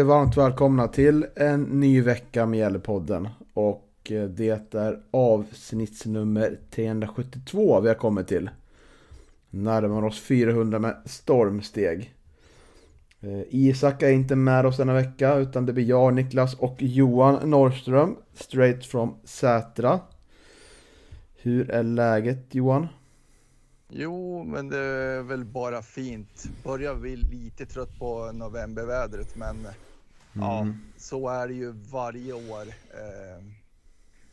Vi varmt välkomna till en ny vecka med Gällepodden. Och eh, det är avsnittsnummer 372 vi har kommit till. Närmar oss 400 med stormsteg. Eh, Isak är inte med oss denna vecka utan det blir jag, Niklas och Johan Norrström. Straight from Sätra. Hur är läget Johan? Jo, men det är väl bara fint. Börjar bli lite trött på novembervädret, men ja, så är det ju varje år. Eh,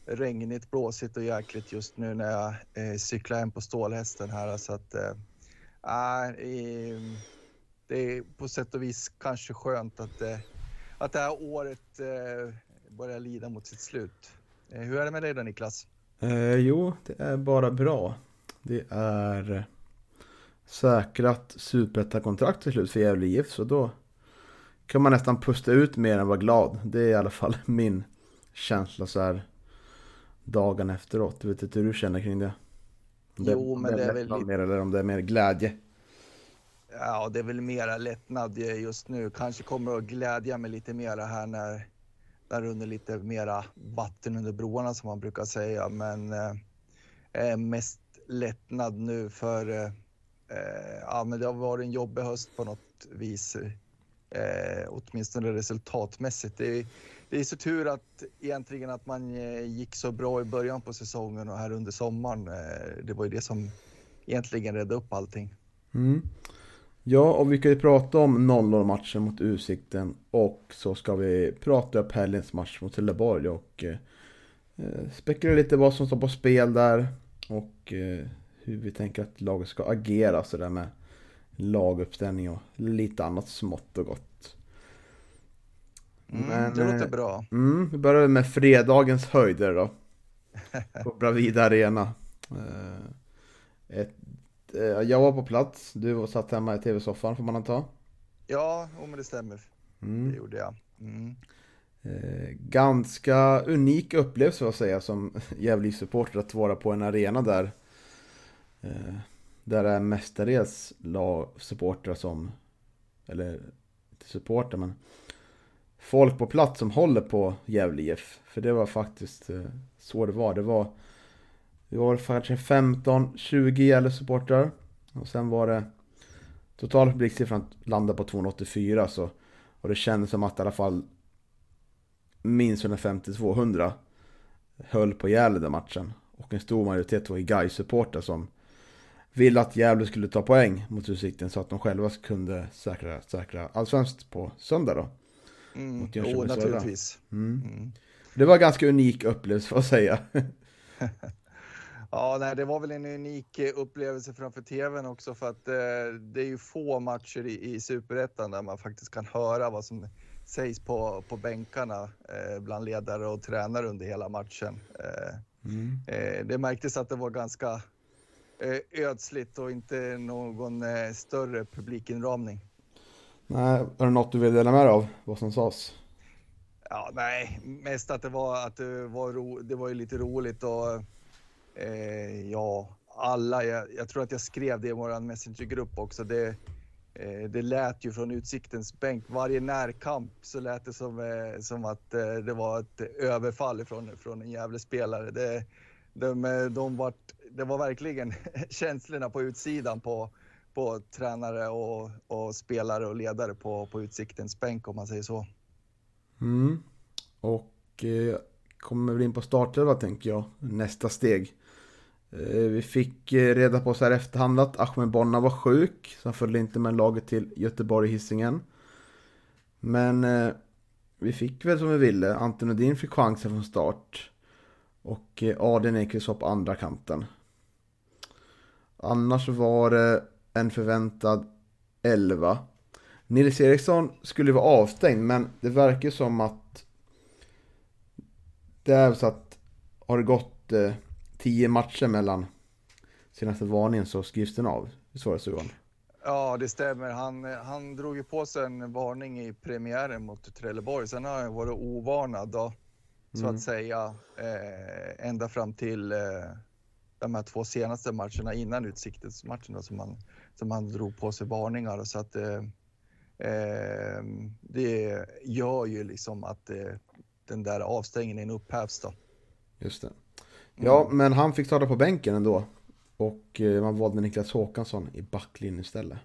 regnigt, blåsigt och jäkligt just nu när jag eh, cyklar hem på stålhästen här. Så att, eh, eh, det är på sätt och vis kanske skönt att, eh, att det här året eh, börjar lida mot sitt slut. Eh, hur är det med dig då Niklas? Eh, jo, det är bara bra. Det är säkrat superettakontrakt till slut för Gävle IF. Så då kan man nästan pusta ut mer än vara glad. Det är i alla fall min känsla så här dagen efteråt. Jag vet inte hur du känner kring det. Om det Jo, men det är väl lättnad lite- mer eller om det är mer glädje. Ja, det är väl mera lättnad just nu. Kanske kommer att glädja mig lite mera här när där under lite mera vatten under broarna som man brukar säga. Men eh, eh, mest lättnad nu för eh, eh, ja, men det har varit en jobbig höst på något vis. Eh, åtminstone resultatmässigt. Det är, det är så tur att egentligen att man eh, gick så bra i början på säsongen och här under sommaren. Eh, det var ju det som egentligen räddade upp allting. Mm. Ja, och vi kan ju prata om 0-0-matchen mot Utsikten. Och så ska vi prata upp helgens match mot Trelleborg. Och eh, eh, spekulera lite vad som står på spel där. Och eh, hur vi tänker att laget ska agera. sådär med laguppställning och lite annat smått och gott. Mm, Men, det låter eh, bra. Mm, vi börjar med fredagens höjder då. På Bravida Arena. Eh, ett, eh, jag var på plats, du var satt hemma i tv-soffan får man anta. Ja, oh, men det stämmer. Det Mm. gjorde jag. Mm. Ganska unik upplevelse får jag säga som Gävle-supporter att vara på en arena där. Där det är mestadels lag- supportrar som, eller inte supportrar men folk på plats som håller på Gävle IF. För det var faktiskt eh, så det var. Det var, det var kanske 15-20 Gävle-supportrar. Och sen var det totala publiksiffran landade på 284 så och det kändes som att i alla fall minst 150-200 höll på Gävle den matchen. Och en stor majoritet var i gais supportrar som ville att Gävle skulle ta poäng mot Utsikten så att de själva kunde säkra, säkra allsvenskt på söndag då. Mm. Mot Jo, naturligtvis. Mm. Mm. Det var en ganska unik upplevelse får jag säga. Ja, nej, det var väl en unik eh, upplevelse framför tvn också för att eh, det är ju få matcher i, i superettan där man faktiskt kan höra vad som sägs på, på bänkarna eh, bland ledare och tränare under hela matchen. Eh, Mm. eh, det märktes att det var ganska ödsligt och inte någon eh, större publikinramning. Nej, har du något du vill dela med dig av? Vad som sades? Ja, nej, mest att det var att det var, ro, det var ju lite roligt och eh, ja, alla, jag, jag tror att jag skrev det i vår messengergrupp också. Det, eh, det lät ju från Utsiktens bänk, varje närkamp så lät det som, eh, som att eh, det var ett överfall från, från en jävla spelare. Det, de, eh, de vart, det var verkligen känslorna på utsidan på, på tränare och, och spelare och ledare på, på Utsiktens bänk om man säger så. Mm. Och eh, kommer väl in på startelva tänker jag. Nästa steg. Eh, vi fick eh, reda på så här efterhand att Ahmed Bonna var sjuk. Så han följde inte med laget till Göteborg Hisingen. Men eh, vi fick väl som vi ville. Anton Nordin fick chansen från start. Och eh, Adrian Ekvist var på andra kanten. Annars var det en förväntad 11. Nils Eriksson skulle vara avstängd men det verkar som att det är så att har det gått eh, tio matcher mellan senaste varningen så skrivs den av. Visst var det så Johan? Ja, det stämmer. Han, han drog ju på sig en varning i premiären mot Trelleborg. Sen har han varit ovarnad då, så mm. att säga, eh, ända fram till eh, de här två senaste matcherna innan Utsiktens-matcherna som han, som han drog på sig varningar. Så att eh, eh det gör ju liksom att eh, den där avstängningen upphävs då. Just det. Ja, mm. men han fick starta på bänken ändå. Och eh, man valde Niklas Håkansson i backlinjen istället.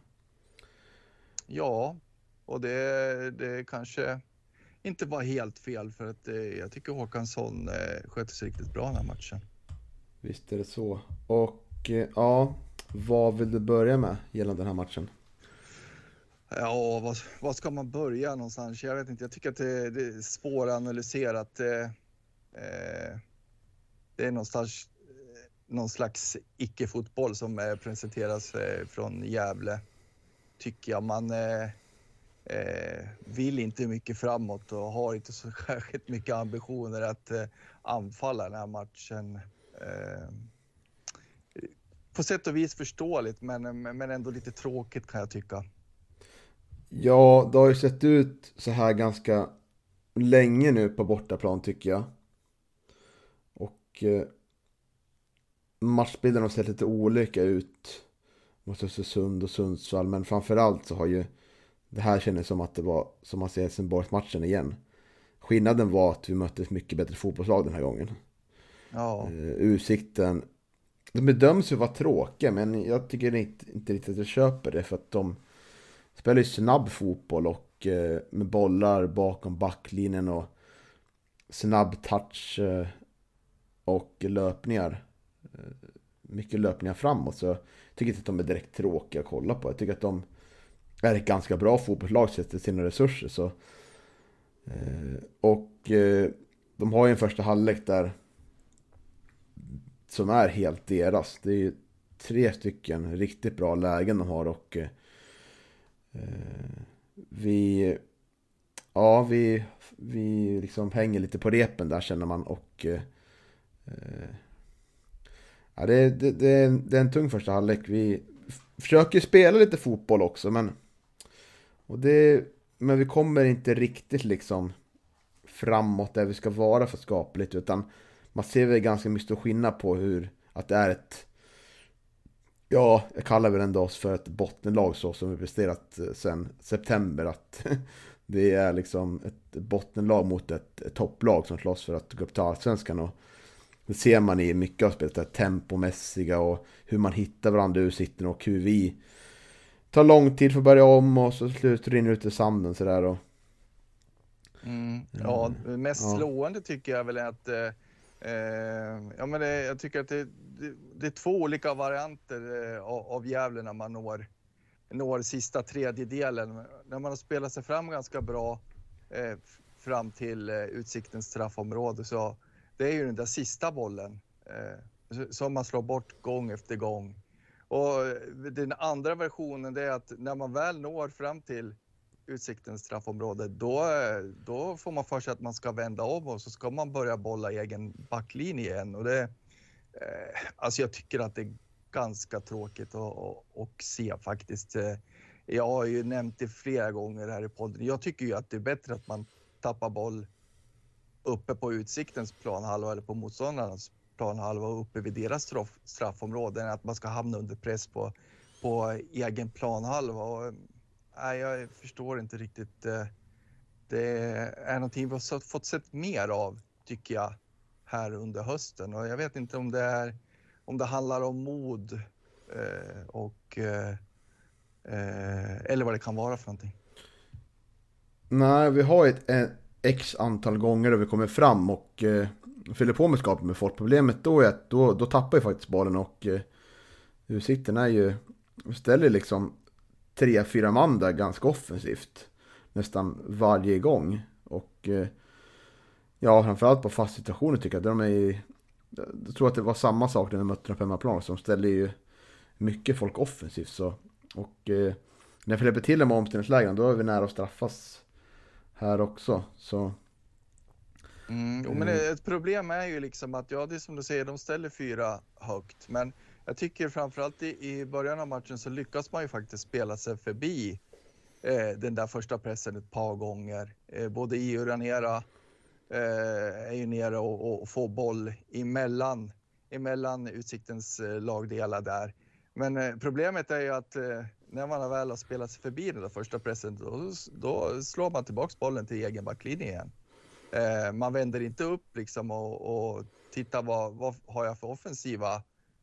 Ja, och det, det kanske inte var helt fel för att eh, jag tycker Håkansson eh, skötte sig riktigt bra den här matchen. Visst är det så. Och eh, ja, vad vill du börja med gällande den här matchen? Ja, vad, vad ska man börja någonstans? Jag vet inte. Jag tycker att det, det är svåranalyserat. Eh, eh det är någonstans eh, någon slags icke-fotboll som presenteras från Gävle. Tycker jag. Man eh, eh, vill inte mycket framåt och har inte så särskilt mycket ambitioner att eh, anfalla den här matchen. Eh, på sätt och vis förståeligt, men, men ändå lite tråkigt kan jag tycka. Ja, det har ju sett ut så här ganska länge nu på bortaplan tycker jag. Och eh, matchbilden har sett lite olika ut mot Östersund och Sundsvall. Men framförallt så har ju det här kändes som att det var som man ser Helsingborgs-matchen igen. Skillnaden var att vi mötte ett mycket bättre fotbollslag den här gången. Ja. Eh, utsikten. De bedöms ju vara tråkiga men jag tycker inte, inte riktigt att jag köper det för att de spelar ju snabb fotboll och eh, med bollar bakom backlinjen och snabb touch eh, och löpningar. Mycket löpningar framåt. Så jag tycker inte att de är direkt tråkiga att kolla på. Jag tycker att de är ett ganska bra fotbollslag sett till sina resurser. Så. Och de har ju en första halvlek där som är helt deras. Det är ju tre stycken riktigt bra lägen de har och eh, vi ja, vi, vi liksom hänger lite på repen där känner man och eh, eh, Ja, det, det, det, är en, det är en tung första halvlek. Vi försöker spela lite fotboll också, men... Och det, men vi kommer inte riktigt liksom framåt där vi ska vara för skapligt, utan man ser väl ganska mycket stor skillnad på hur, att det är ett... Ja, jag kallar väl ändå oss för ett bottenlag så som vi presterat eh, sedan september. Att det är liksom ett bottenlag mot ett, ett topplag som slåss för att gå upp till Allsvenskan. Och det ser man i mycket av spelet, det tempomässiga och hur man hittar varandra ur sitten och hur vi tar lång tid för att börja om och så slut rinner ut i sanden sådär. Och... Mm, ja, mest ja. slående tycker jag väl är att eh, Eh, ja, men det, jag tycker att det, det, det, är två olika varianter eh, av, av Gävle när man når, når sista tredjedelen. När man har spelat sig fram ganska bra eh, fram till eh, Utsiktens straffområde så det är ju den där sista bollen eh, som man slår bort gång efter gång. Och eh, den andra versionen det är att när man väl når fram till Utsiktens straffområde, då, då får man för sig att man ska vända om och så ska man börja bolla egen backlinje igen. Och det, eh, alltså jag tycker att det är ganska tråkigt att se faktiskt. Eh, jag har ju nämnt det flera gånger här i podden. Jag tycker ju att det är bättre att man tappar boll uppe på Utsiktens planhalva eller på motståndarnas planhalva och uppe vid deras straff, straffområde än att man ska hamna under press på, på egen planhalva. Och, nej, jag förstår inte riktigt. Eh, det är någonting vi har fått sett mer av, tycker jag, här under hösten. Och jag vet inte om det, är, om det handlar om mod eh, och eh, eh eller vad det kan vara för någonting. Nej, vi har ett, eh, x antal gånger då vi kommer fram och eh, fyller på med skapet med folk. Problemet då är att då, då tappar ju faktiskt bollen och eh, Utsikten är ju, ställer liksom tre, fyra man där ganska offensivt nästan varje gång. Och eh, ja, framförallt på fast situationer tycker jag. De är, jag tror att det var samma sak när vi mötte dem på hemmaplan. Så de ställde ju mycket folk offensivt. Så, och eh, när vi hjälper till med omställningslägen då är vi nära att straffas här också. Så Mm, men ett problem är ju liksom att, ja det är som du säger, de ställer fyra högt. Men jag tycker framförallt i, i början av matchen så lyckas man ju faktiskt spela sig förbi eh, den där första pressen ett par gånger. Eh, både i och Ranera eh, är ju nere och, och får boll emellan, emellan Utsiktens eh, lagdelar där. Men eh, problemet är ju att eh, när man väl har spelat sig förbi den där första pressen då, då slår man tillbaks bollen till egen backlinje igen. Eh, man vänder inte upp liksom och, och tittar vad, vad har jag för offensiva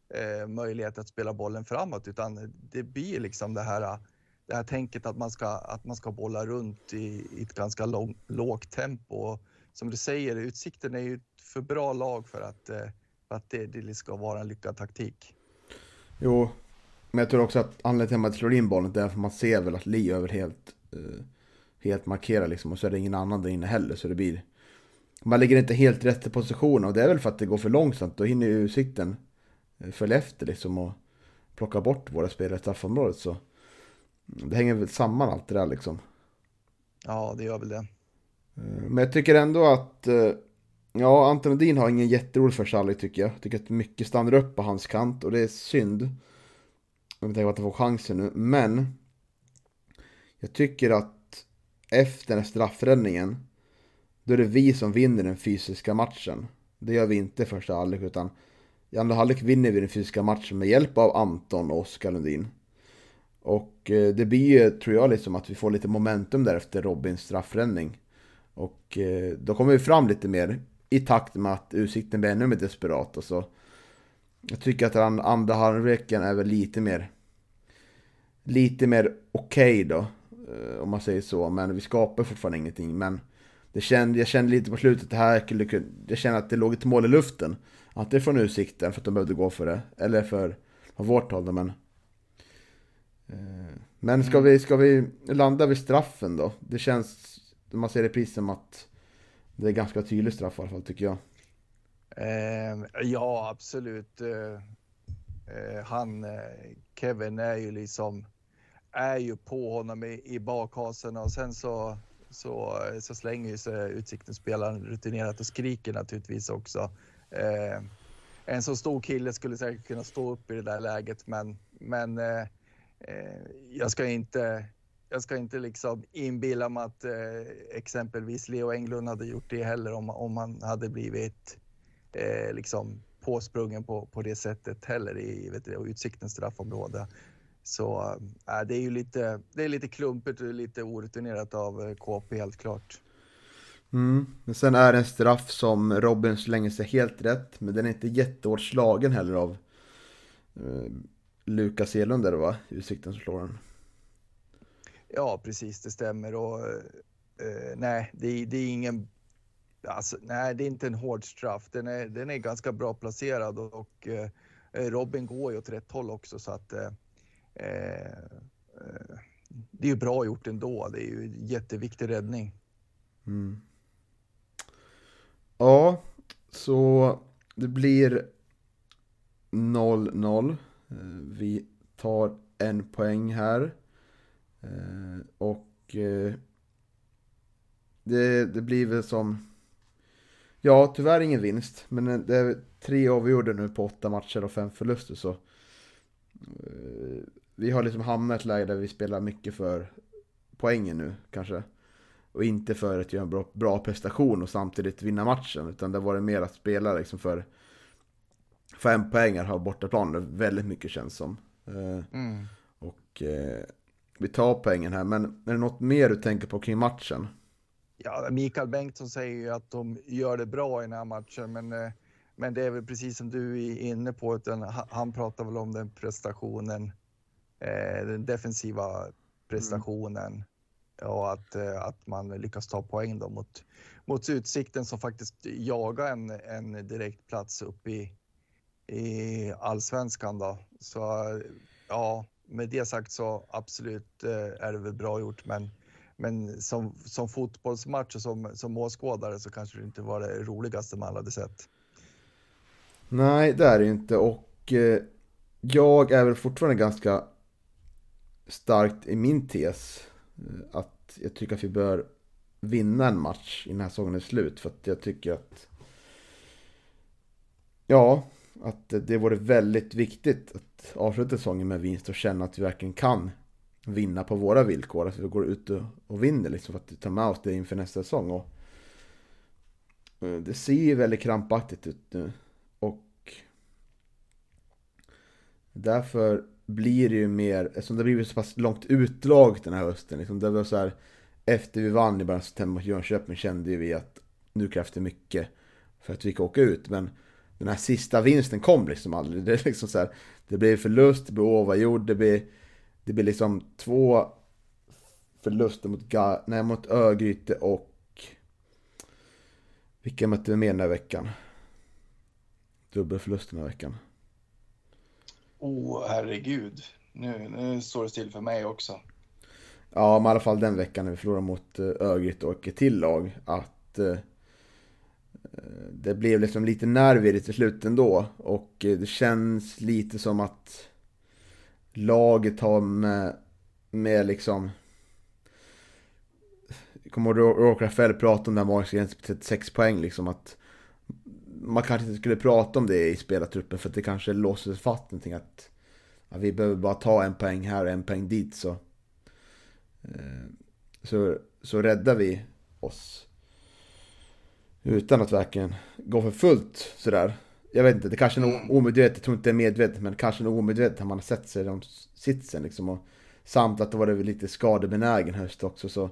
eh, möjlighet att spela bollen framåt utan det blir liksom det här, det här tänket att man ska, att man ska bolla runt i, i ett ganska lång, lågt tempo. Och Som du säger, Utsikten är ju ett för bra lag för att, eh, för att det, det ska vara en lyckad taktik. Jo, men jag tror också att anledningen till att man slår in bollen är att man ser väl att Li över helt, eh, helt markerar liksom och så är det ingen annan där inne heller så det blir man ligger inte helt rätt i position och det är väl för att det går för långsamt. Då hinner ju Utsikten följa efter liksom och plocka bort våra spelare i straffområdet. Så det hänger väl samman allt det där liksom. Ja, det gör väl det. Eh, men jag tycker ändå att eh, Ja, Anton Edin har ingen jätterolig första tycker jag. Jag tycker att mycket stannar upp på hans kant och det är synd. Med tanke på att han får chansen nu. Men jag tycker att efter den straffräddningen då är det vi som vinner den fysiska matchen. Det gör vi inte i första halvlek utan i andra halvlek vinner vi den fysiska matchen med hjälp av Anton och Oskar Lundin. Och eh, det blir ju, tror jag, liksom att vi får lite momentum där efter Robins straffräddning. Och eh, då kommer vi fram lite mer i takt med att utsikten blir ännu mer desperat. Och så. Jag tycker att den andra halvleken är väl lite mer lite mer okej okay då. Eh, om man säger så. Men vi skapar fortfarande ingenting. Men det kände, jag kände lite på slutet det här Jag kände att det låg ett mål i luften. Antingen från utsikten för att de behövde gå för det. Eller för från vårt håll men... Eh, men ska, mm. vi, ska vi landa vid straffen då? Det känns, när man ser det precis som att det är ganska tydlig straff i alla fall tycker jag. Eh, ja, absolut. Eh, eh han, Kevin är ju liksom, är ju på honom i, i bakhasen och sen så så, så slänger sig Utsiktens spelaren rutinerat och skriker naturligtvis också. Eh, en så stor kille skulle säkert kunna stå upp i det där läget, men, men eh, eh jag ska inte jag ska inte liksom inbilla mig att eh, exempelvis Leo Englund hade gjort det heller om, om han hade blivit eh, liksom påsprungen på, på det sättet heller i vet du, Utsiktens straffområde. Så äh, det är ju lite, det är lite klumpigt och lite orutinerat av eh, KP helt klart. Mm. Men sen är det en straff som Robin slänger sig helt rätt, men den är inte jättehårt slagen heller av eh, Lukas Elund där va, Utsikten som slår den. Ja, precis, det stämmer och eh, nej, det, det, är ingen Alltså, nej, det är inte en hård straff. Den är, den är ganska bra placerad och, och eh, Robin går ju åt rätt håll också så att eh, Eh, det är ju bra gjort ändå. Det är ju en jätteviktig räddning. Mm. Ja, så det blir 0-0. Eh, vi tar en poäng här. Eh, och eh, det, det blir väl som... Ja, tyvärr ingen vinst. Men det är tre avgjorda nu på åtta matcher och fem förluster. Så vi har liksom hamnat i ett läge där vi spelar mycket för poängen nu kanske. Och inte för att göra en bra, bra prestation och samtidigt vinna matchen. Utan det var det mer att spela liksom för fem poängar har bortaplan väldigt mycket känns som. Eh, mm. Och eh, vi tar poängen här, men är det något mer du tänker på kring matchen? Ja, Mikael Bengtsson säger ju att de gör det bra i den här matchen, men, eh, men det är väl precis som du är inne på, utan han pratar väl om den prestationen Eh, den defensiva prestationen och att, eh, att man lyckas ta poäng då mot, mot Utsikten som faktiskt jagar en, en direkt plats upp i, i allsvenskan då. Så ja, med det sagt så absolut eh, är det väl bra gjort, men men som, som fotbollsmatch och som, som åskådare så kanske det inte var det roligaste man hade sett. Nej, det är det inte och eh, jag är väl fortfarande ganska starkt i min tes Eh, att jag tycker att vi bör vinna en match innan säsongen är slut för att jag tycker att ja, att det vore väldigt viktigt att avsluta säsongen med vinst och känna att vi verkligen kan vinna på våra villkor. Att vi går ut och vinner liksom för att ta med oss det inför nästa säsong. Och eh, det ser ju väldigt krampaktigt ut nu. Och därför blir det ju mer, eftersom det blivit så pass långt utdrag den här hösten. Liksom det var så här, efter vi vann i början av september mot Jönköping kände vi att nu krävs det mycket för att vi ska åka ut. Men den här sista vinsten kom liksom aldrig. Det, är liksom så här, det blev förlust, det blev oavgjord, det blev, det blev liksom två förluster mot, nej, mot Örgryte och vilka mötte vi mer den här veckan? Dubbelförlust den här veckan. Oh, herregud. Nu, nu står det still för mig också. Ja, men i alla fall den veckan när vi förlorade mot eh, Örgryte och ett till lag. Att eh, eh det blev liksom lite nervigt till slut ändå. Och eh, det känns lite som att laget har med, med liksom... Jag kommer ihåg Rafael prata om den här magiska gränsen på 36 poäng liksom att man kanske inte skulle prata om det i spelartruppen för att det kanske låser sig fast någonting att ja, vi behöver bara ta en poäng här och en poäng dit så eh, så, så räddar vi oss utan att verkligen gå för fullt sådär. Jag vet inte, det kanske är mm. omedvetet, jag tror inte det är medvetet, men kanske är omedvetet har man har sett sig i de sitsen liksom. Och, samt att det var lite skadebenägen höst också så,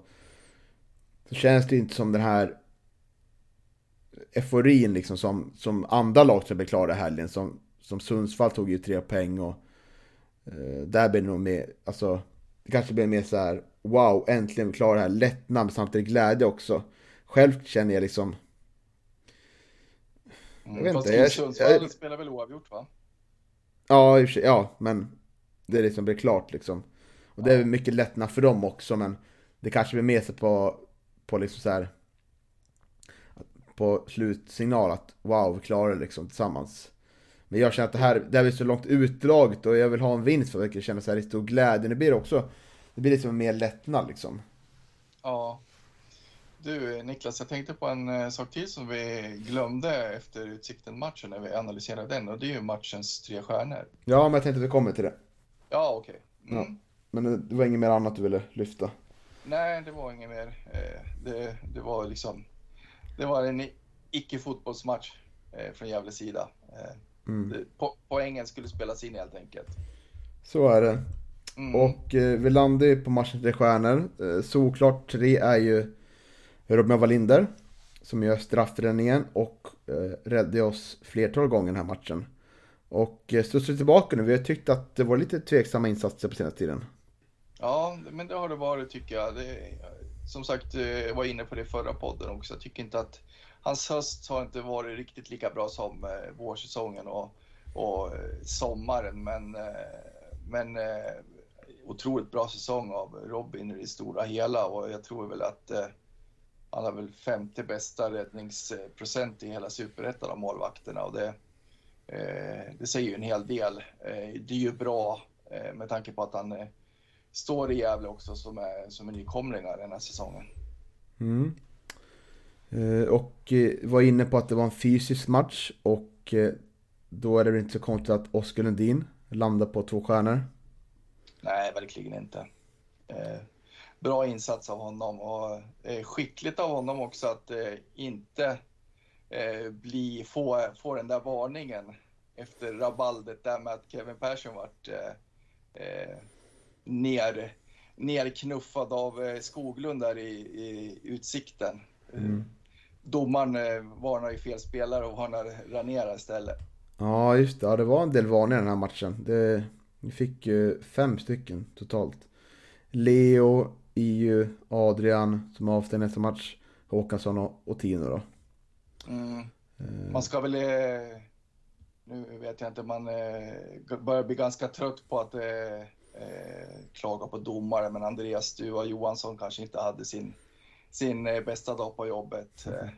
så känns det inte som den här euforin liksom som, som andra lag som blev klara i helgen. Som, som Sundsvall tog ju tre poäng och eh, där blir det nog mer, alltså det kanske blir mer så här wow, äntligen vi klarar det här, lättnad men samtidigt glädje också. Själv känner jag liksom jag vet Fast inte. Sundsvall jag, spelar väl oavgjort va? Ja, ja, men det är liksom blir klart liksom. Och det är mycket lättnad för dem också, men det kanske blir med sig på, på liksom så här på slutsignal att wow, vi klarar det liksom tillsammans. Men jag känner att det här, det här är så långt utdraget och jag vill ha en vinst för att jag känner så här stor glädje. Det blir också, det blir liksom mer lättnad liksom. Ja, du Niklas, jag tänkte på en eh, sak till som vi glömde efter Utsikten-matchen när vi analyserade den och det är ju matchens tre stjärnor. Ja, men jag tänkte att vi kommer till det. Ja, okej. Okay. Mm. Ja. Men det var inget mer annat du ville lyfta? Nej, det var inget mer. Eh, det, det var liksom, det var en icke-fotbollsmatch eh, från Gävles sida. Mm. poängen skulle spelas in helt enkelt. Så är det. Mm. Och vi landade på matchen tre stjärnor. såklart tre är ju Robin Wallinder som gör straffräddningen och eh, räddade oss flertal gånger den här matchen. Och eh, studsar tillbaka nu, vi har tyckt att det var lite tveksamma insatser på senaste tiden. Ja, men det har det varit tycker jag. Det, som sagt, jag var inne på det i förra podden också. Jag tycker inte att hans höst har inte varit riktigt lika bra som eh, vårsäsongen och, och eh, sommaren. Men, eh, men otroligt bra säsong av Robin i det stora hela och jag tror väl att han har väl femte bästa räddningsprocent i hela superettan av målvakterna och det, det säger ju en hel del. Det är ju bra med tanke på att han står i Gävle också som, är, som en nykomlingar den här säsongen. Mm. Eh, och eh, var inne på att det var en fysisk match och då är det väl inte så konstigt att Oskar Lundin landar på två stjärnor? Nej, verkligen inte bra insats av honom och eh, skickligt av honom också att eh, inte eh, bli, få, få den där varningen efter rabaldet där med att Kevin Persson vart eh, eh, ner, nerknuffad av eh, Skoglund där i, i utsikten. Mm. Domaren eh, varnar ju fel spelare och varnar Ranera istället. Ja, just det. Ja, det var en del varningar den här matchen. Det, vi fick ju fem stycken totalt. Leo, EU, Adrian som avstängd nästa match, Håkansson och, och Tino då. Mm. Man ska väl, eh, nu vet jag inte, man eh, börjar bli ganska trött på att eh, klaga på domare, men Andreas Duva Johansson kanske inte hade sin, sin eh, bästa dag på jobbet. Eh,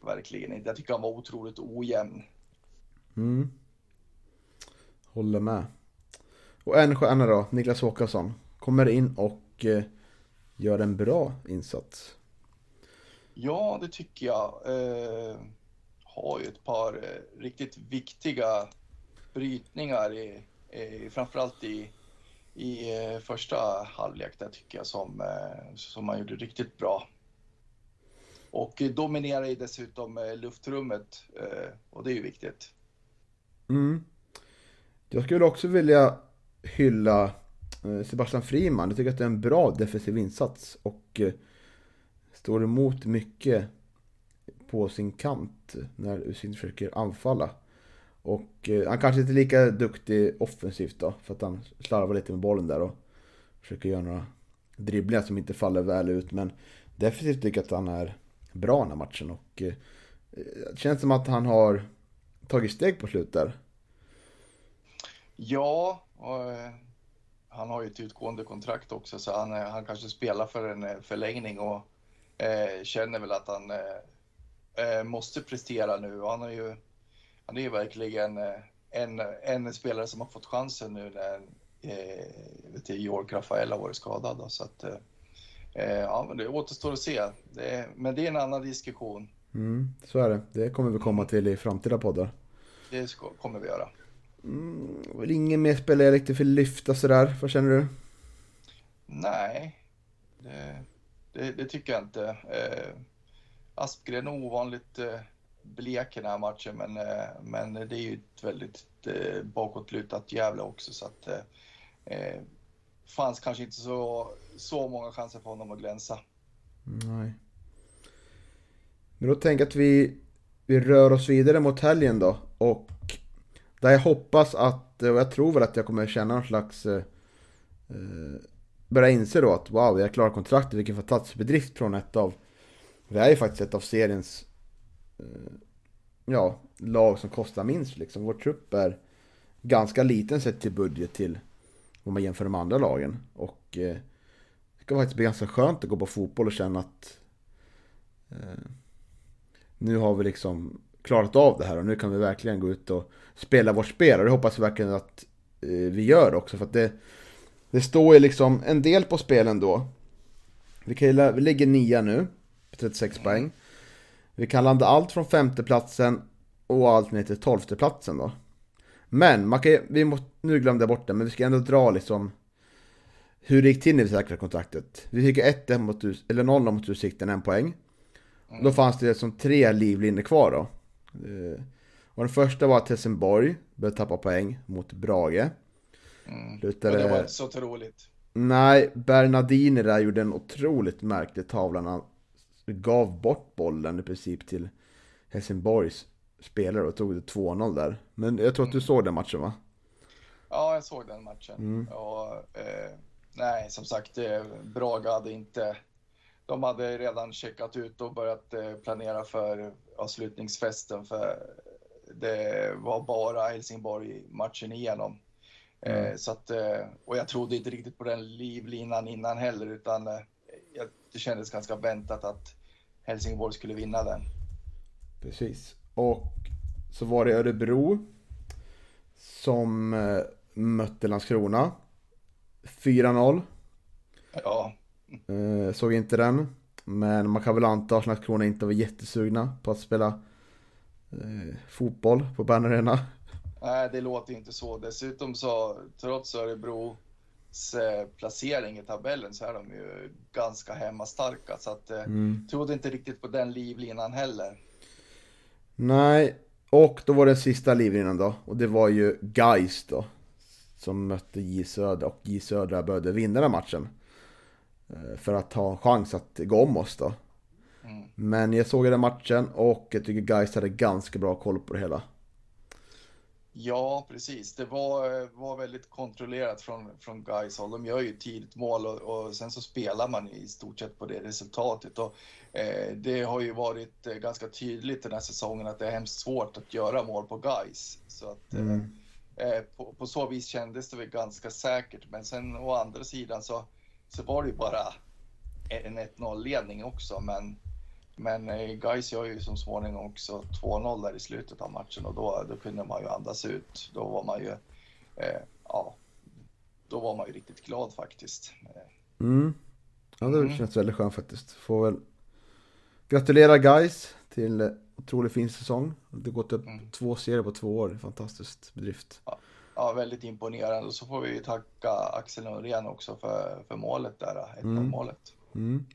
verkligen inte. Jag tycker han var otroligt ojämn. Mm. Håller med. Och en stjärna då, Niklas Håkansson. Kommer in och eh, gör en bra insats. Ja, det tycker jag. Eh, har ju ett par eh, riktigt viktiga brytningar, i, i, framförallt i, i eh, första halvlek där tycker jag som, eh, som han gjorde riktigt bra. Och dominerar ju dessutom eh, luftrummet och det är ju viktigt. Mm. Jag skulle också vilja hylla Sebastian Friman. Jag tycker att det är en bra defensiv insats och står emot mycket på sin kant när Usin försöker anfalla. Och eh, han kanske inte är lika duktig offensivt då, för att han slarvar lite med bollen där och försöker göra några dribblingar som inte faller väl ut. Men defensivt tycker jag att han är bra den här matchen och eh, eh, det känns som att han har tagit steg på slutet där. Ja, och, eh, han har ju ett utgående kontrakt också så han, eh, han kanske spelar för en förlängning och eh, känner väl att han eh, måste prestera nu. Han, har ju, han är ju verkligen en, en spelare som har fått chansen nu när eh, Georg Rafael har varit skadad. Då, så att, eh, ja, men det återstår att se. Det, men det är en annan diskussion. Mm, så är det. Det kommer vi komma till i framtida poddar. Det ska, kommer vi göra. Mm, ingen mer spelare jag riktigt vill lyfta sådär. Vad känner du? Nej, det, det, det tycker jag inte. Eh, Aspgren är ovanligt eh, blek i den här matchen, men, eh, men det är ju ett väldigt eh, bakåtlutat Gävle också, så att eh, eh, fanns kanske inte så, så många chanser för honom att glänsa. Nej. Men då tänker jag att vi, vi rör oss vidare mot helgen då. Och där jag hoppas att, och jag tror väl att jag kommer känna någon slags... Eh, eh börja inse då att wow, jag klarar kontraktet, vilken fantastisk bedrift från ett av... Vi är ju faktiskt ett av seriens... Eh, ja, lag som kostar minst liksom. Vår trupp är ganska liten sett till budget till om man jämför med andra lagen. Och eh, det ska faktiskt bli ganska skönt att gå på fotboll och känna att eh, nu har vi liksom klarat av det här och nu kan vi verkligen gå ut och spela vårt spel. Och det hoppas vi verkligen att eh, vi gör också. För att det, det står ju liksom en del på spelen då. Vi, kan, vi ligger nia nu, på 36 poäng. Vi kan landa allt från femteplatsen och allt ner till tolfteplatsen då. Men man kan, vi måste, nu glömde jag bort det, men vi ska ändå dra liksom hur det gick till när vi säkrade kontraktet. Vi fick 1 mot, eller 0 mot Utsikten, en poäng. Mm. Då fanns det som tre livlinor kvar då. Eh, och den första var att Helsingborg började tappa poäng mot Brage. Mm. Lutade... det var inte så otroligt. Nej, Bernardini där gjorde en otroligt märklig tavla gav bort bollen i princip till Helsingborgs spelare och tog det 2-0 där. Men jag tror att du såg den matchen va? Ja, jag såg den matchen. Mm. Och, eh, nej, som sagt, eh, Braga hade inte... De hade redan checkat ut och börjat eh, planera för avslutningsfesten. För det var bara Helsingborg matchen igenom. Eh, mm. så att, och jag trodde inte riktigt på den livlinan innan heller, utan det kändes ganska väntat att Helsingborg skulle vinna den. Precis. Och så var det Örebro som eh, mötte Landskrona. 4-0. Ja. Eh, såg inte den. Men man kan väl anta att Landskrona inte var jättesugna på att spela eh, fotboll på Bern Arena. Nej, det låter inte så. Dessutom så, trots Örebros placering i tabellen så är de ju ganska hemmastarka. Så att, mm. trodde inte riktigt på den livlinan heller. Nej, och då var det sista livlinan då. Och det var ju Geis då. Som mötte J Södra och J Södra började vinna den matchen. Eh, för att ha chans att gå om oss då. Mm. Men jag såg den matchen och jag tycker Geis hade ganska bra koll på det hela. Ja, precis. Det var, var väldigt kontrollerat från, från Gais håll. De gör ju tidigt mål och, och, sen så spelar man i stort sett på det resultatet. Och, eh, det har ju varit eh, ganska tydligt den här säsongen att det är hemskt svårt att göra mål på Gais. Så att, eh, mm. Eh, på, på så vis kändes det väl ganska säkert, men sen å andra sidan så, så var det ju bara en 1-0 ledning också. Men, men eh, Gais gör ju som småningom också 2-0 där i slutet av matchen och då, då kunde man ju andas ut. Då var man ju, eh, ja, då var man ju riktigt glad faktiskt. Mm. Ja, det Mm. känns väldigt skönt faktiskt. Får väl gratulera guys till otroligt fin säsong. Det har gått upp Mm. två serier på två år. Fantastiskt bedrift. Ja, väldigt imponerande. Och så får vi tacka Axel Norén också för, för målet där, 1 Mm. målet. Mm.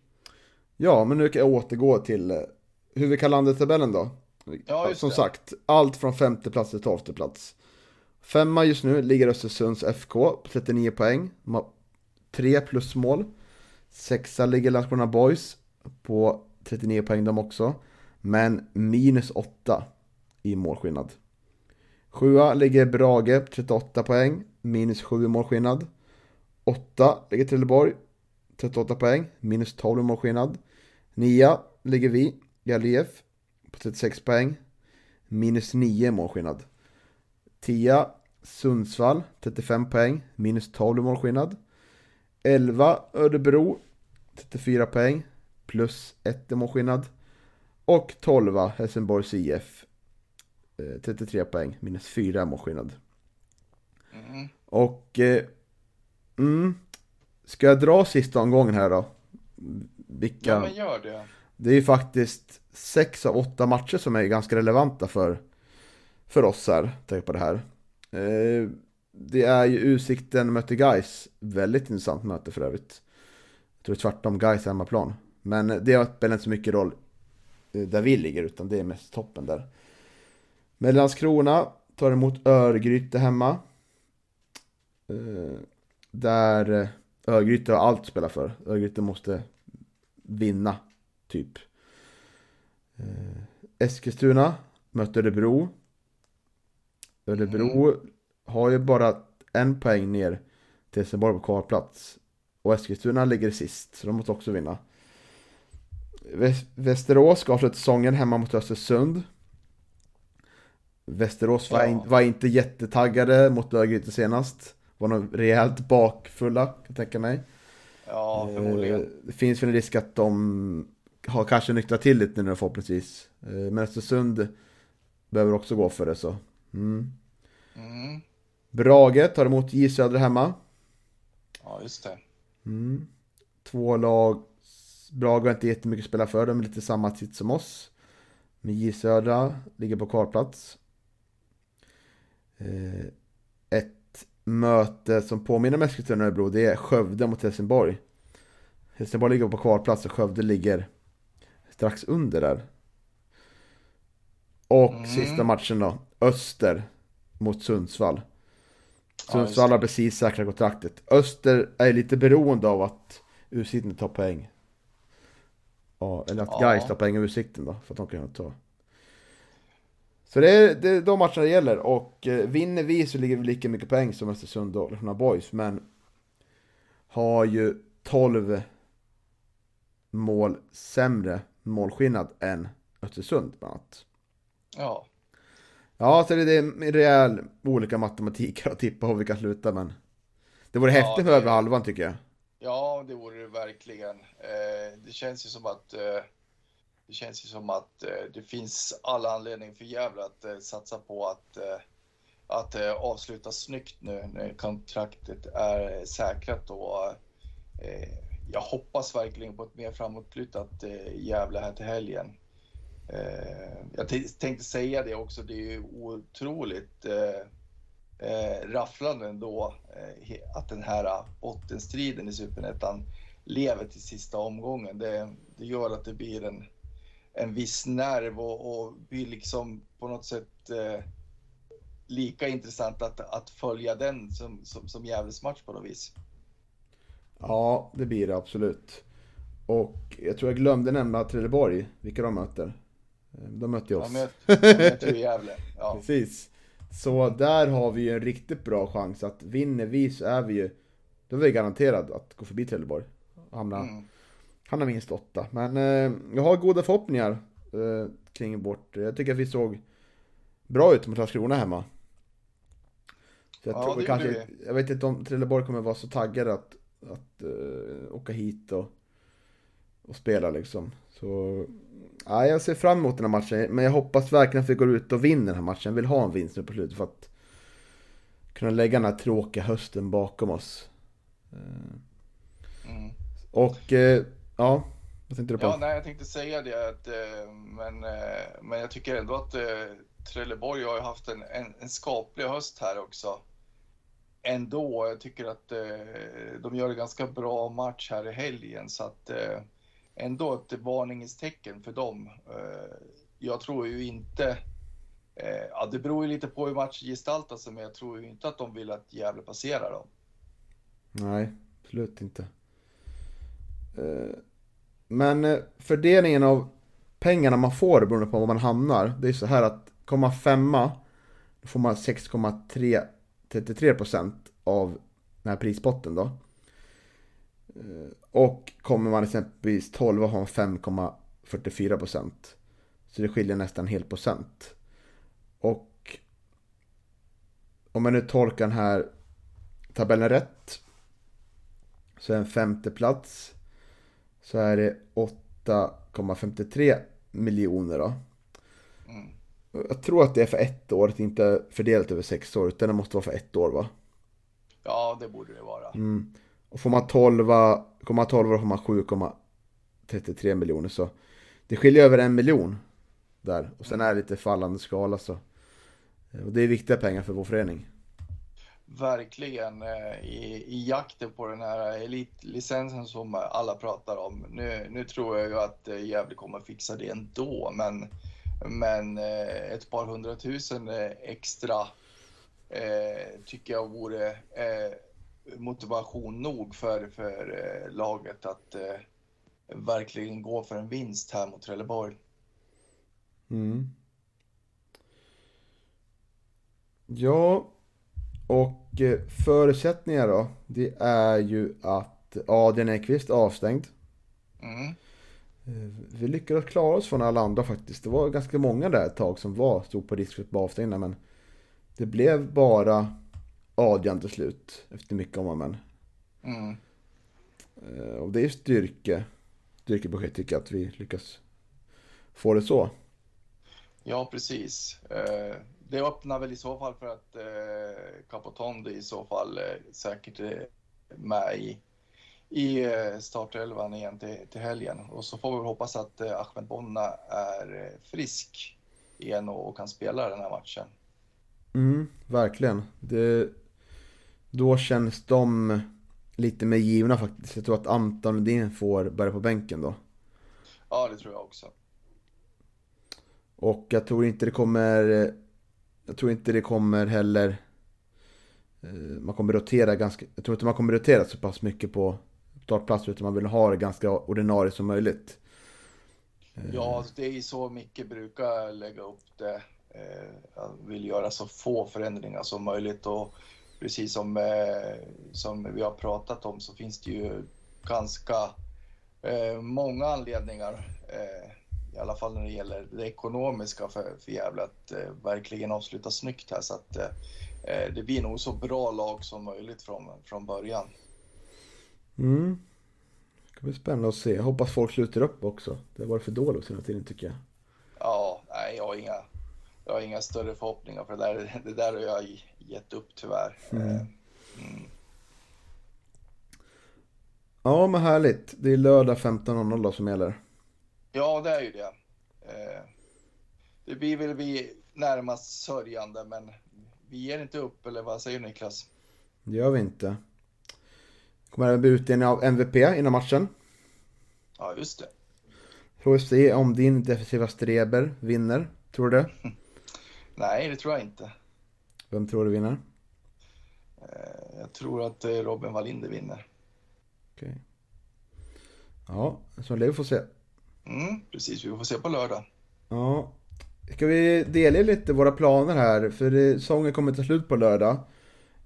Ja, men nu kan jag återgå till eh, hur vi kan landa tabellen då. Ja, just Som det. sagt, allt från femte plats till tolfte plats. Femma just nu ligger Östersunds FK på 39 poäng. De har tre plusmål. Sexa ligger Landskrona Boys på 39 poäng de också. Men minus 8 i målskillnad. Sjua ligger Brage, 38 poäng, minus 7 i målskillnad. Åtta ligger Trelleborg, 38 poäng, minus 12 i målskillnad. Nia ligger vi, IF, på 36 poäng, minus 9 i målskillnad. Tia, Sundsvall, 35 poäng, minus 12 i målskillnad. 11, Örebro, 34 poäng, plus 1 i målskillnad. Och 12, Helsingborgs IF, eh, 33 poäng, minus 4 i målskillnad. Mm. Och... Eh, mm, ska jag dra sista omgången här då? Vilka... Ja, men gör det. Det är ju faktiskt sex av åtta matcher som är ganska relevanta för, för oss här, tänk på det här. Eh, det är ju Utsikten möter Guys väldigt intressant möte för övrigt. Jag tror tvärtom Guys hemmaplan. Men det spelar inte så mycket roll eh, där vi ligger, utan det är mest toppen där. Men Landskrona tar emot Örgryte hemma. Eh, där Örgryte har allt att spela för. Örgryte måste vinna typ. Eh, Eskilstuna möter Örebro. Örebro har ju bara en poäng ner till Helsingborg på kvalplats. Och Eskilstuna ligger sist, så de måste också vinna. Väs- Västerås ska avsluta säsongen hemma mot Östersund. Västerås var, Ja. in, var inte jättetaggade mot Örgryte senast. Var nog rejält bakfulla, kan jag tänka mig. Ja, Eh, förmodligen. Det finns väl en risk att de har kanske nyktrat till lite nu förhoppningsvis. Eh, Men Östersund behöver också gå för det så. Mm. Mm. Brage tar emot J Södra hemma. Ja, just det. Mm. Två lag. Brage har inte jättemycket att spela för. De är lite samma titt som oss. Men J Södra ligger på kvalplats. Eh, Ett möte som påminner om Eskilstuna och Örebro det är Skövde mot Helsingborg. Helsingborg ligger på kvalplats och Skövde ligger strax under där. Och Mm. sista matchen då. Öster mot Sundsvall. Sundsvall har precis säkrat kontraktet. Öster är lite beroende av att Utsikten tar poäng. Ja, eller att Ja. Gais tar poäng av Utsikten då, för att de kan ta. Så det är, det är de matcherna det gäller och eh, vinner vi så ligger vi lika mycket poäng som Östersund och Landskrona Boys, men har ju 12 mål sämre målskillnad än Östersund bland annat. Ja, Ja, så det är en rejäl olika matematik att tippa hur vi kan sluta, men det vore Ja, häftigt med det- över halvan tycker jag. ja, det vore det verkligen. Eh, det känns ju som att eh, det känns ju som att eh, det finns alla anledning för Gävle att eh, satsa på att eh, att eh, avsluta snyggt nu när kontraktet är säkrat och eh, jag hoppas verkligen på ett mer framåtlutat eh, Gävle här till helgen. Eh, jag tänkte säga det också, det är ju otroligt eh, eh, rafflande ändå eh, att den här bottenstriden i Superettan lever till sista omgången. Det, det gör att det blir en, en viss nerv och, och blir liksom på något sätt eh, lika intressant att, att följa den som, som, som Gävles match på något vis. Ja, det blir det absolut. Och jag tror jag glömde nämna Trelleborg, vilka de möter. Eh, De möter ju oss. jag möter ju Gävle. Ja. Precis. Så där har vi ju en riktigt bra chans att vinner vi så är vi ju Då är vi garanterade att gå förbi Trelleborg och hamna, Mm. Hamna minst åtta. Men eh, jag har goda förhoppningar eh, kring vårt Jag tycker att vi såg bra ut mot Landskrona hemma. Så jag, Ja, tror det kanske, gjorde jag vet inte om Trelleborg kommer vara så taggade att, att uh, åka hit och, och spela liksom. Så ja, jag ser fram emot den här matchen. Men jag hoppas verkligen att vi går ut och vinner den här matchen. Jag vill ha en vinst nu på slutet för att kunna lägga den här tråkiga hösten bakom oss. Eh, Mm. Och eh, ja, vad tänkte du på? Ja, nej, jag tänkte säga det, att, eh, men, eh, men jag tycker ändå att eh, Trelleborg har ju haft en, en, en skaplig höst här också. Ändå, jag tycker att de gör en ganska bra match här i helgen, så att ändå ett varningens tecken för dem. Jag tror ju inte, ja det beror ju lite på hur matchen gestaltar sig, men jag tror ju inte att de vill att Gävle passerar dem. Nej, absolut inte. Eh, men eh, fördelningen av pengarna man får beroende på var man hamnar. Det är så här att kommer man femma då får man 6,33% av den här prispotten då. Eh, och kommer man exempelvis 12 har man 5,44%. Så det skiljer nästan en hel procent. Och om jag nu tolkar den här tabellen rätt så är en femte plats så är det 8,53 miljoner då. Mm. Jag tror att det är för ett år, att det inte är fördelat över sex år, utan det måste vara för ett år va? Ja, det borde det vara. Mm. Och får man 12, kommer man 12 år får man 7,33 miljoner så det skiljer över en miljon där. Och sen är det lite fallande skala så. Och det är viktiga pengar för vår förening verkligen eh, i, i jakten på den här elitlicensen som alla pratar om. Nu, nu tror jag ju att eh, Gävle kommer fixa det ändå, men, men eh, ett par hundratusen extra eh, tycker jag vore eh, motivation nog för, för eh, laget att eh, verkligen gå för en vinst här mot Trelleborg. Mm. Ja, och eh, förutsättningar då? Det är ju att Adrian Ekvist är avstängd. Mm. Eh, Vi lyckades klara oss från alla andra faktiskt. Det var ganska många där ett tag som var, stod på risk för att bli avstängda. Men det blev bara Adrian till slut. Efter mycket om och men. Mm. Eh, Och det är styrke. Styrkebesked tycker jag att vi lyckas få det så. Ja, precis. Eh, Det öppnar väl i så fall för att eh, Capotonde i så fall eh, säkert är med i, i eh, startelvan igen till, till helgen. Och så får vi hoppas att eh, Ahmed Bonna är eh, frisk igen och, och kan spela den här matchen. Mm, verkligen. Det, då känns de lite mer givna faktiskt. Jag tror att Anton Lundin får börja på bänken då. Ja, det tror jag också. Och jag tror inte det kommer... Jag tror inte det kommer heller... Eh, man kommer rotera ganska... Jag tror inte man kommer rotera så pass mycket på startplatser utan man vill ha det ganska ordinarie som möjligt. Eh. Ja, alltså, det är ju så Micke brukar lägga upp det. Eh, han vill göra så få förändringar som möjligt och precis som, som vi har pratat om så finns det ju ganska många anledningar, i alla fall när det gäller det ekonomiska för, för Gävle, att eh, verkligen avsluta snyggt här så att eh, det blir nog så bra lag som möjligt från, från början. Mm. Det ska bli spännande att se. Jag hoppas folk sluter upp också. Det har varit för dåligt hela tiden tycker jag. Ja, nej, jag har inga, jag har inga större förhoppningar för det där, det där har jag gett upp tyvärr. Mm. Eh, Mm. Ja men härligt. Det är lördag 15.00 då som gäller. Ja, det är ju det. Eh, det blir väl vi närmast sörjande, men vi ger inte upp, eller vad säger Niklas? Det gör vi inte. Kommer även bli utdelning av MVP innan matchen. Ja, just det. Får vi se om din defensiva streber vinner. Tror du? Nej, det tror jag inte. Vem tror du vinner? Eh, jag tror att eh, Robin Wallinder vinner. Okej. Ja, så det vi får se. Mm, precis, vi får se på lördag. Ja. Ska vi dela lite våra planer här? För det, sången kommer ta slut på lördag.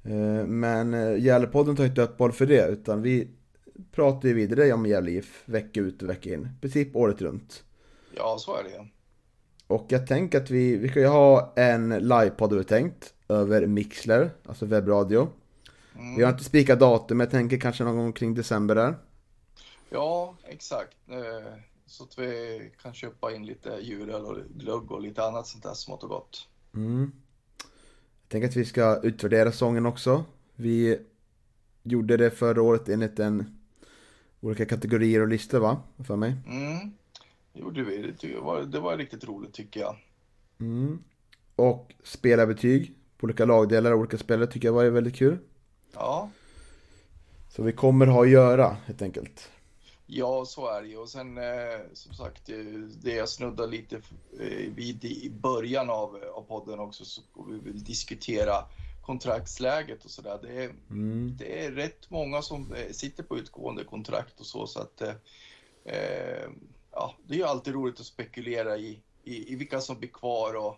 Eh, Men eh, Gävlepodden tar inte uppehåll för det. Utan vi pratar ju vidare om Gävle IF vecka ut och vecka in. I princip året runt. Ja, så är det ju. Och jag tänker att vi, vi ska ju ha en livepodd har vi tänkt. över Mixler, alltså webbradio. Mm. Vi har inte spikat datum, men jag tänker kanske någon gång kring december där. Ja, exakt. Så att vi kan köpa in lite djuröl och glögg och lite annat sånt där smått och gott. Mm. Jag tänker att vi ska utvärdera sången också. Vi gjorde det förra året enligt en olika kategorier och listor va? För mig. Mm. Det gjorde vi. Det, var, det var riktigt roligt tycker jag. Mm. Och spelarbetyg på olika lagdelar och olika spelare tycker jag var väldigt kul. Ja, Så vi kommer ha att göra helt enkelt. Ja så är det. Och sen eh, som sagt, eh, det jag snuddar lite eh, vid i början av, av podden också, så vi vill diskutera kontraktsläget och sådär. Det är, Mm. det är rätt många som sitter på utgående kontrakt och så, så att eh, ja, det är ju alltid roligt att spekulera i, i, i vilka som blir kvar och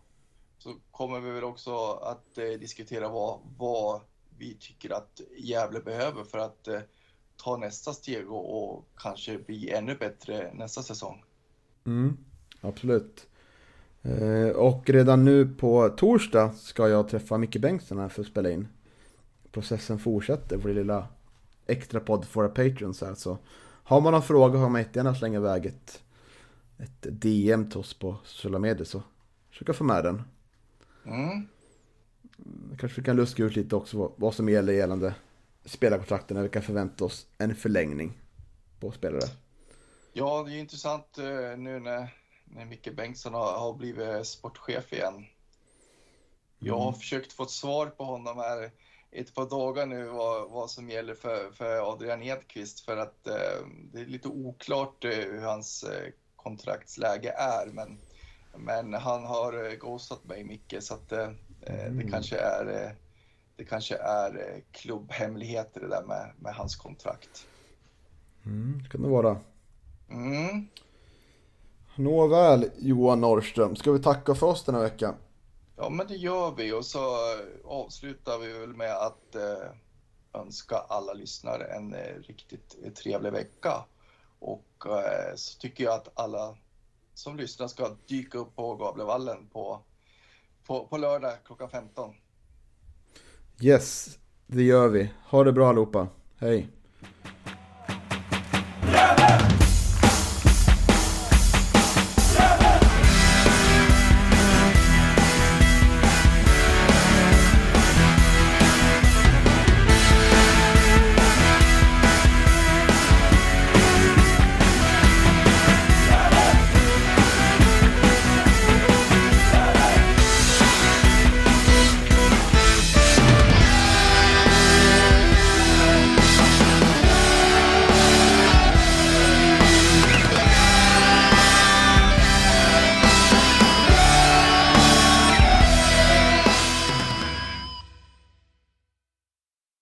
så kommer vi väl också att eh, diskutera vad, vad vi tycker att Gävle behöver för att eh, ta nästa steg och, och kanske bli ännu bättre nästa säsong. Mm. Absolut. Eh, och redan nu på torsdag ska jag träffa Micke Bengtsson här för att spela in. Processen fortsätter, vår lilla extra podd för våra patrons här. Så har man någon fråga har man jättegärna slänga iväg ett, ett DM till oss på sociala medier så försöka få med den. Mm. Kanske vi kan luska ut lite också vad, vad som gäller gällande spelarkontrakten när vi kan förvänta oss en förlängning på spelare. Ja, det är intressant eh, nu när, när Micke Bengtsson har, har blivit sportchef igen. Jag har försökt få ett svar på honom här ett par dagar nu vad, vad som gäller för, för Adrian Edqvist för att eh, det är lite oklart eh, hur hans eh, kontraktsläge är. Men, men han har eh, ghostat mig Micke så att eh, eh, det Mm. kanske är, eh, det kanske är eh, klubbhemligheter det där med, med hans kontrakt. Mm, det kan det vara. Mm. Nåväl, Johan Norrström. Ska vi tacka för oss den här veckan? Ja, men det gör vi och så avslutar vi väl med att eh, önska alla lyssnare en eh, riktigt eh, trevlig vecka. Och eh, så tycker jag att alla som lyssnar ska dyka upp på Gavlevallen på, på, på lördag klockan 15. Yes, det gör vi. Ha det bra allihopa. Hej.